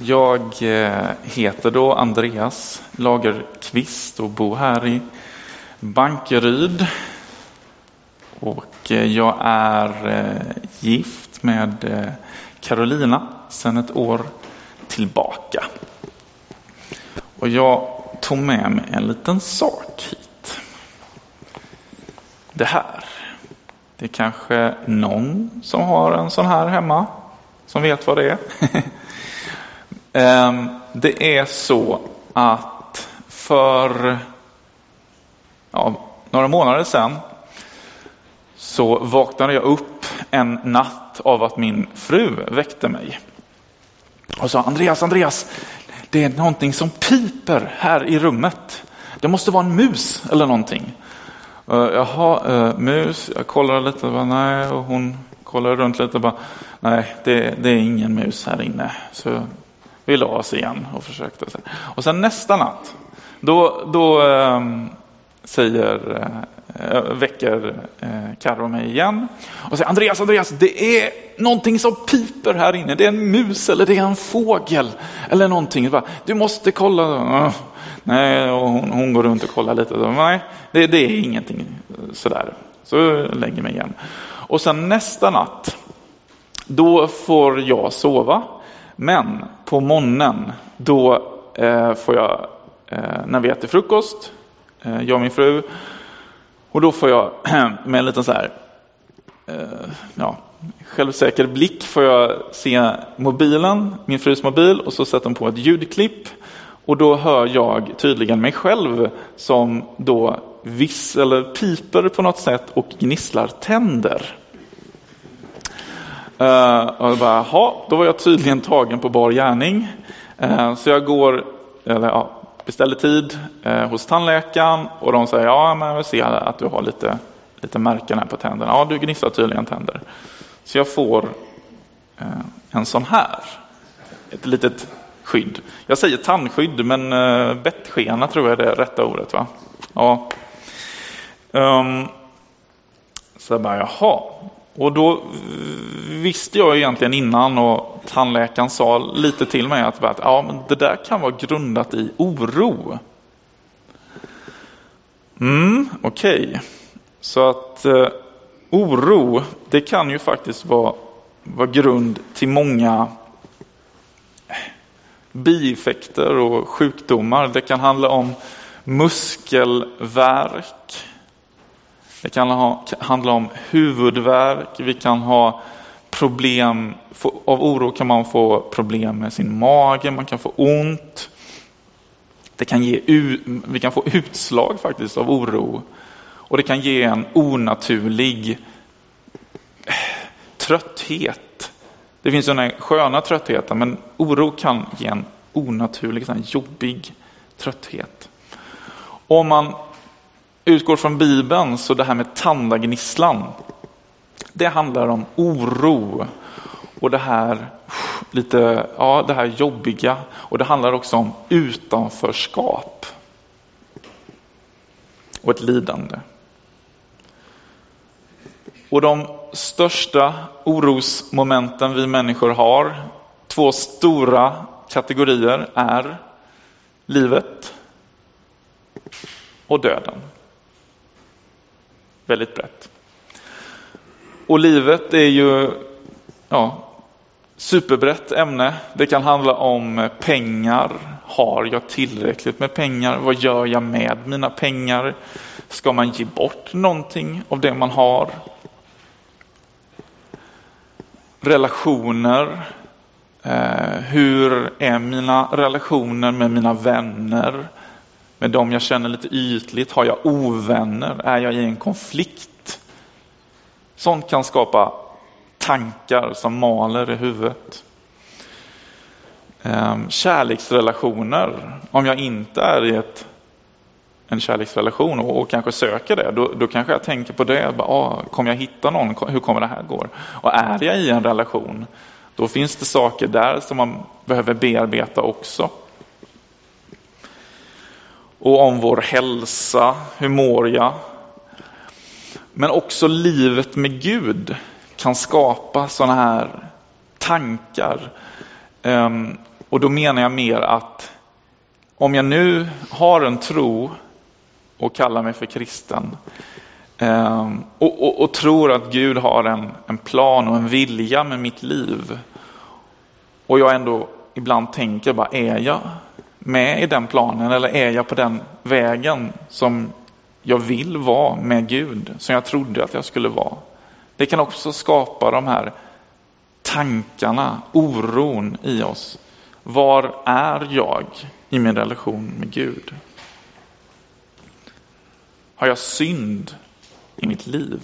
Jag eh, heter då Andreas Lagerqvist och bor här i Bankeryd. Och eh, jag är eh, gift med Carolina sedan ett år tillbaka. Och jag tog med mig en liten sak hit. Det här. Det är kanske någon som har en sån här hemma som vet vad det är. Ehm, det är så att för ja, några månader sedan så vaknade jag upp en natt av att min fru väckte mig. Och sa Andreas, Andreas, det är någonting som piper här i rummet. Det måste vara en mus eller någonting. Uh, jaha, uh, mus, jag kollade lite, bara, nej, och hon kollade runt lite och bara, nej, det, det är ingen mus här inne. Så vi la oss igen och försökte. Och sen nästa natt, då, då ehm, säger, eh, väcker eh, Carro mig igen och säger Andreas, Andreas, det är någonting som piper här inne. Det är en mus eller det är en fågel eller någonting. Du måste kolla. Nej, och hon, hon går runt och kollar lite. Nej, det, det är ingenting sådär. Så lägger mig igen. Och sen nästa natt, då får jag sova. Men på morgonen, då eh, får jag, eh, när vi äter frukost, eh, jag och min fru, och då får jag med en liten så här, eh, ja, självsäker blick får jag se mobilen, min frus mobil, och så sätter hon på ett ljudklipp. Och då hör jag tydligen mig själv som då viss eller piper på något sätt och gnisslar tänder. Uh, och jag bara, ha, då var jag tydligen tagen på bar gärning. Uh, så jag går, eller ja, beställer tid uh, hos tandläkaren och de säger, ja men jag ser att du har lite, lite märken här på tänderna. Ja, du gnisslar tydligen tänder. Så jag får en sån här, ett litet skydd. Jag säger tandskydd, men bettskena tror jag är det rätta ordet. va? Ja. Um, så jag bara, jaha, och då visste jag egentligen innan och tandläkaren sa lite till mig att, att ja, men det där kan vara grundat i oro. Mm, Okej, okay. så att eh, oro, det kan ju faktiskt vara, vara grund till många bieffekter och sjukdomar. Det kan handla om muskelvärk, det kan ha, handla om huvudvärk, vi kan ha problem, av oro kan man få problem med sin mage, man kan få ont. Det kan ge, vi kan få utslag faktiskt av oro. Och det kan ge en onaturlig eh, trötthet. Det finns den sköna tröttheten, men oro kan ge en onaturlig, sån jobbig trötthet. Om man utgår från Bibeln så det här med tandagnisslan, det handlar om oro och det här lite, ja, det här jobbiga och det handlar också om utanförskap och ett lidande. Och de största orosmomenten vi människor har, två stora kategorier, är livet och döden väldigt brett. Och livet är ju ja, superbrett ämne. Det kan handla om pengar. Har jag tillräckligt med pengar? Vad gör jag med mina pengar? Ska man ge bort någonting av det man har? Relationer. Eh, hur är mina relationer med mina vänner? Med dem jag känner lite ytligt? Har jag ovänner? Är jag i en konflikt? Sånt kan skapa tankar som maler i huvudet. Ehm, kärleksrelationer, om jag inte är i ett, en kärleksrelation och, och kanske söker det, då, då, kanske jag tänker på det. Bara, ah, kommer jag hitta någon? Hur kommer det här gå? Och är jag i en relation, då finns det saker där som man behöver bearbeta också och om vår hälsa, hur mår jag? Men också livet med Gud kan skapa sådana här tankar. Ehm, och då menar jag mer att om jag nu har en tro och kallar mig för kristen ehm, och, och, och, tror att Gud har en, en plan och en vilja med mitt liv och jag ändå ibland tänker bara, är jag med i den planen eller är jag på den vägen som jag vill vara med Gud, som jag trodde att jag skulle vara? Det kan också skapa de här tankarna, oron i oss. Var är jag i min relation med Gud? Har jag synd i mitt liv?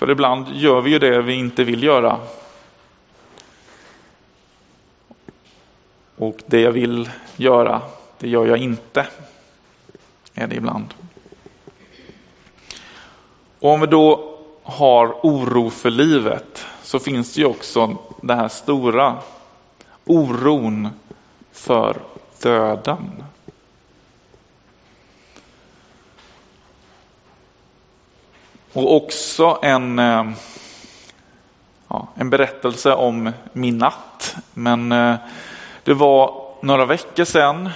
För ibland gör vi ju det vi inte vill göra. Och det jag vill göra, det gör jag inte. Är det ibland. Och om vi då har oro för livet så finns det ju också den här stora oron för döden. Och också en, eh, ja, en berättelse om min natt. Men eh, det var några veckor sedan.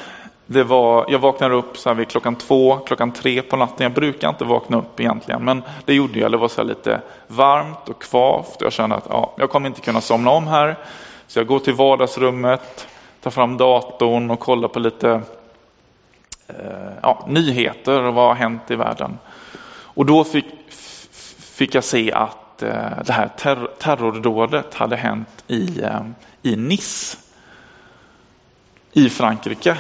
Det var, jag vaknade upp så här vid klockan två, klockan tre på natten. Jag brukar inte vakna upp egentligen, men det gjorde jag. Det var så lite varmt och kvavt. Jag kände att ja, jag kommer inte kunna somna om här. Så jag går till vardagsrummet, tar fram datorn och kollar på lite eh, ja, nyheter och vad har hänt i världen. Och då fick, fick jag se att eh, det här ter terrordådet hade hänt i, eh, i Nice i Frankrike.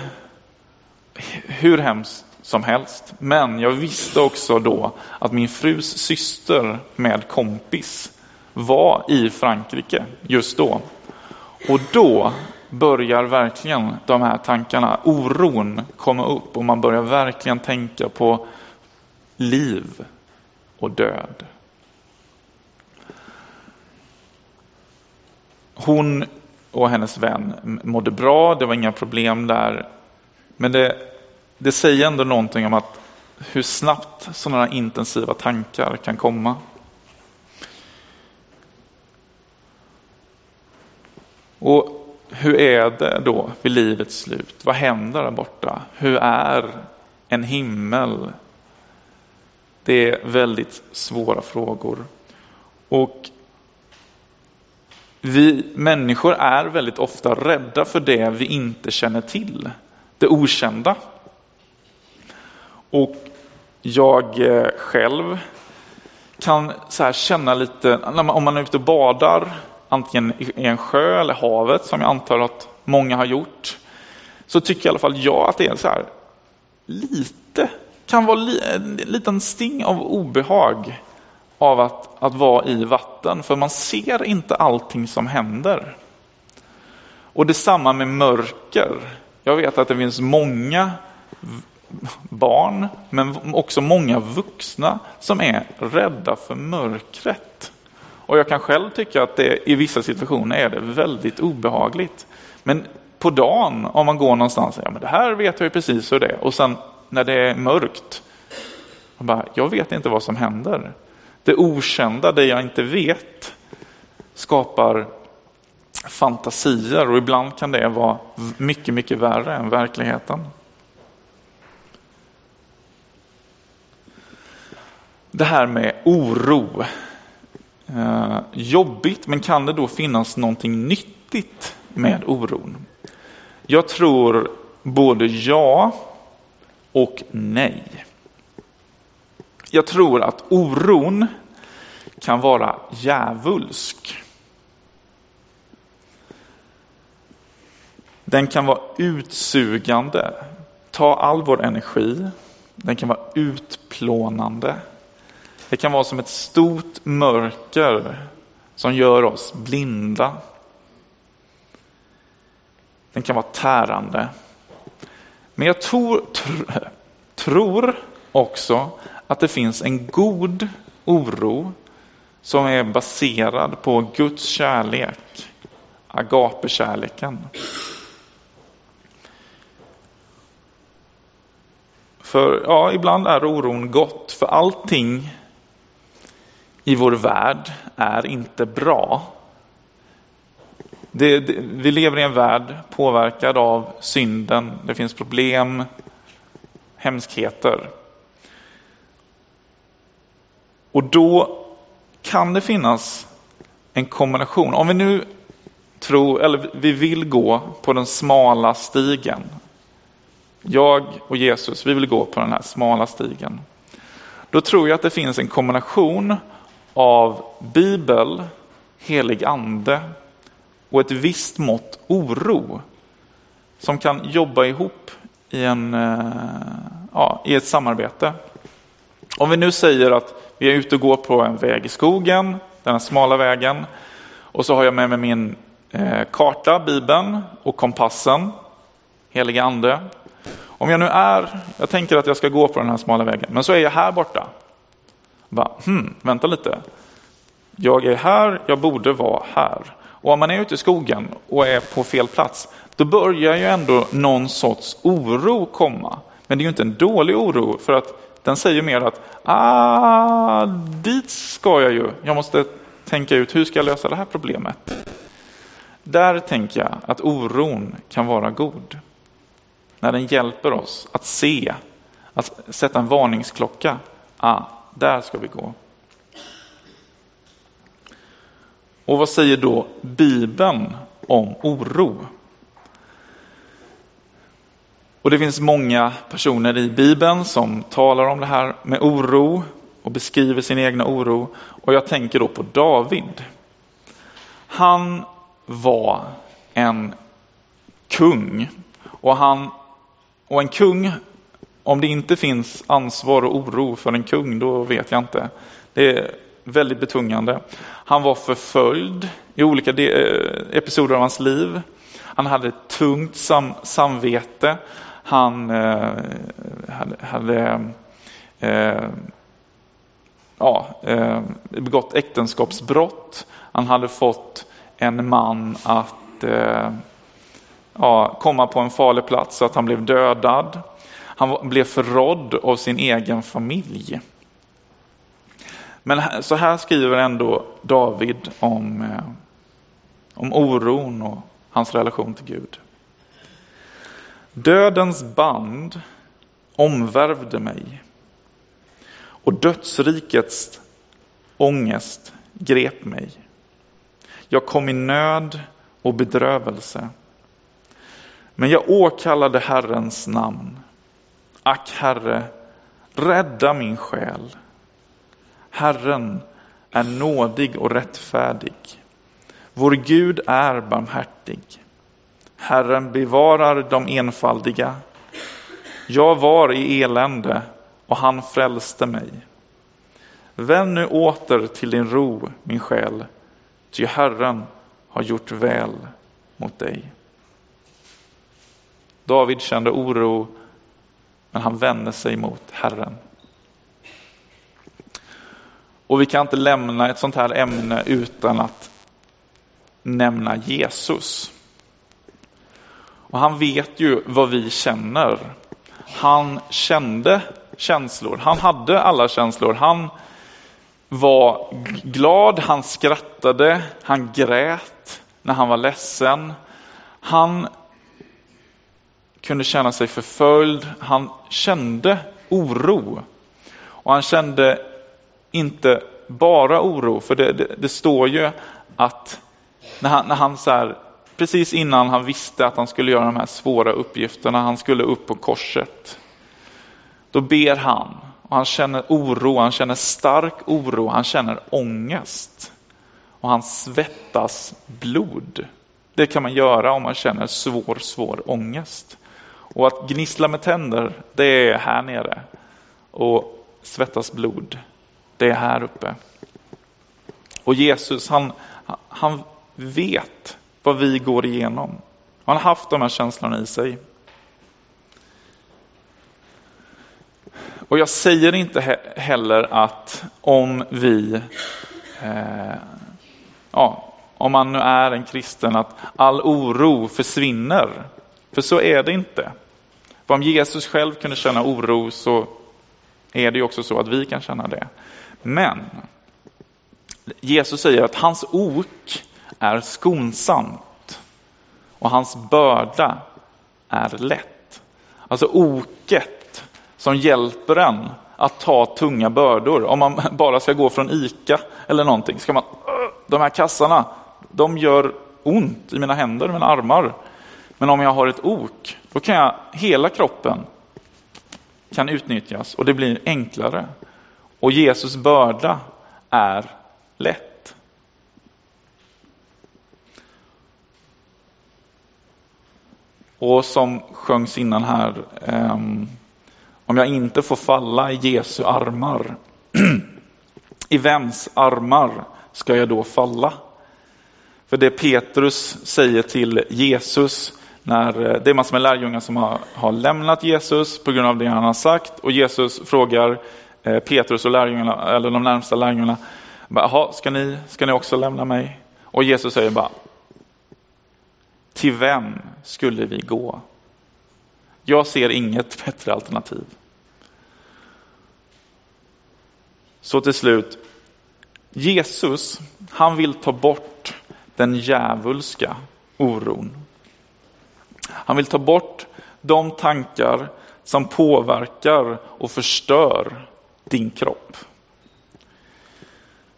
Hur hemskt som helst. Men jag visste också då att min frus syster med kompis var i Frankrike just då. Och då börjar verkligen de här tankarna, oron komma upp och man börjar verkligen tänka på liv och död. Hon och hennes vän mådde bra, det var inga problem där. Men det, det säger ändå någonting om att hur snabbt sådana intensiva tankar kan komma. Och hur är det då vid livets slut? Vad händer där borta? Hur är en himmel? Det är väldigt svåra frågor. Och vi människor är väldigt ofta rädda för det vi inte känner till, det okända. Och jag eh, själv kan så känna lite, om man är ute och badar, antingen i en sjö eller havet, som jag antar att många har gjort, så tycker i alla fall jag att det är så här, lite, kan vara en liten sting av obehag av att, att vara i vatten, för man ser inte allting som händer. Och detsamma med mörker. Jag vet att det finns många barn, men också många vuxna som är rädda för mörkret. Och jag kan själv tycka att det i vissa situationer är det väldigt obehagligt. Men på dagen, om man går någonstans, ja men det här vet jag ju precis hur det är. Och sen när det är mörkt, jag, bara, jag vet inte vad som händer. Det okända, det jag inte vet, skapar fantasier och ibland kan det vara mycket, mycket värre än verkligheten. Det här med oro. Eh, jobbigt, men kan det då finnas någonting nyttigt med oron? Jag tror både ja och nej. Jag tror att oron kan vara djävulsk. Den kan vara utsugande, ta all vår energi. Den kan vara utplånande. Det kan vara som ett stort mörker som gör oss blinda. Den kan vara tärande. Men jag tror, tror också att det finns en god oro som är baserad på Guds kärlek, agapekärleken. För ja, ibland är oron gott, för allting i vår värld är inte bra. Det, det, vi lever i en värld påverkad av synden. Det finns problem, hemskheter. Och då kan det finnas en kombination. Om vi nu tror, eller vi vill gå på den smala stigen. Jag och Jesus, vi vill gå på den här smala stigen. Då tror jag att det finns en kombination av bibel, helig ande och ett visst mått oro som kan jobba ihop i, en, eh, ja, i ett samarbete. Om vi nu säger att vi är ute och går på en väg i skogen, den här smala vägen, och så har jag med mig min eh, karta, bibeln och kompassen, heliga ande. Om jag nu är, jag tänker att jag ska gå på den här smala vägen, men så är jag här borta. Bara, hmm, vänta lite. Jag är här, jag borde vara här. Och om man är ute i skogen och är på fel plats, då börjar ju ändå någon sorts oro komma. Men det är ju inte en dålig oro, för att den säger mer att ah, dit ska jag ju. Jag måste tänka ut hur ska jag lösa det här problemet. Där tänker jag att oron kan vara god. När den hjälper oss att se, att sätta en varningsklocka. Ah, där ska vi gå. Och vad säger då Bibeln om oro? Och det finns många personer i Bibeln som talar om det här med oro och beskriver sin egna oro. Och jag tänker då på David. Han var en kung. Och, han, och en kung, om det inte finns ansvar och oro för en kung, då vet jag inte. Det väldigt betungande. Han var förföljd i olika eh, episoder av hans liv. Han hade ett tungt sam samvete. Han eh, hade, hade eh, ja, eh, begått äktenskapsbrott. Han hade fått en man att eh, ja, komma på en farlig plats så att han blev dödad. Han blev förrådd av sin egen familj. Men så här skriver ändå David om, eh, om oron och hans relation till Gud. Dödens band omvärvde mig och dödsrikets ångest grep mig. Jag kom i nöd och bedrövelse. Men jag åkallade Herrens namn. Ack, Herre, rädda min själ. Herren är nådig och rättfärdig. Vår Gud är barmhärtig. Herren bevarar de enfaldiga. Jag var i elände och han frälste mig. Vänd nu åter till din ro, min själ, ty Herren har gjort väl mot dig. David kände oro, men han vände sig mot Herren. Och vi kan inte lämna ett sånt här ämne utan att nämna Jesus. Och han vet ju vad vi känner. Han kände känslor. Han hade alla känslor. Han var glad, han skrattade, han grät när han var ledsen. Han kunde känna sig förföljd. Han kände oro. Och han kände inte bara oro, för det, det, det står ju att när han, när han så här, precis innan han visste att han skulle göra de här svåra uppgifterna, han skulle upp på korset, då ber han och han känner oro, han känner stark oro, han känner ångest och han svettas blod. Det kan man göra om man känner svår, svår ångest. Och att gnissla med tänder, det är här nere. Och svettas blod, det är här uppe. Och Jesus, han, han vet vad vi går igenom. Han har haft de här känslorna i sig. Och jag säger inte heller att om vi, eh, ja, om man nu är en kristen, att all oro försvinner. För så är det inte. För om Jesus själv kunde känna oro så är det ju också så att vi kan känna det. Men Jesus säger att hans ok är skonsamt och hans börda är lätt. Alltså oket som hjälper en att ta tunga bördor. Om man bara ska gå från ICA eller någonting. Ska man, de här kassarna, de gör ont i mina händer, mina armar. Men om jag har ett ok, då kan jag, hela kroppen kan utnyttjas och det blir enklare. Och Jesus börda är lätt. Och som sjöngs innan här, ehm, om jag inte får falla i Jesu armar, i vems armar ska jag då falla? För det Petrus säger till Jesus, när eh, det är massor med lärjungar som har, har lämnat Jesus på grund av det han har sagt och Jesus frågar Eh, Petrus och lärjungarna, eller de närmsta lärjungarna, Jaha, ska ni, ska ni också lämna mig? Och Jesus säger bara, till vem skulle vi gå? Jag ser inget bättre alternativ. Så till slut, Jesus, han vill ta bort den djävulska oron. Han vill ta bort de tankar som påverkar och förstör din kropp.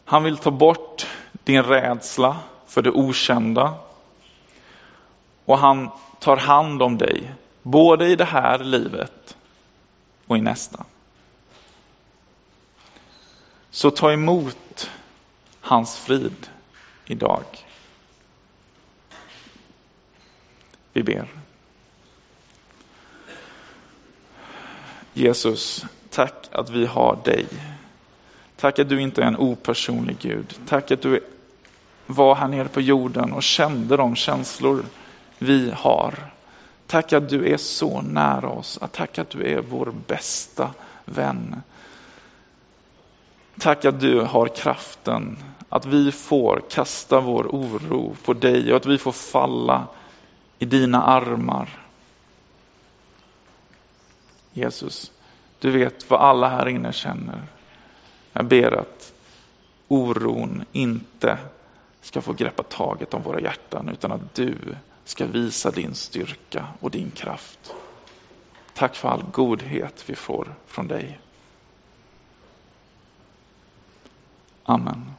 Han vill ta bort din rädsla för det okända. Och han tar hand om dig, både i det här livet och i nästa. Så ta emot hans frid idag. Vi ber. Jesus, tack att vi har dig. Tack att du inte är en opersonlig Gud. Tack att du var här nere på jorden och kände de känslor vi har. Tack att du är så nära oss. Tack att du är vår bästa vän. Tack att du har kraften att vi får kasta vår oro på dig och att vi får falla i dina armar. Jesus, du vet vad alla här inne känner. Jag ber att oron inte ska få greppa taget om våra hjärtan utan att du ska visa din styrka och din kraft. Tack för all godhet vi får från dig. Amen.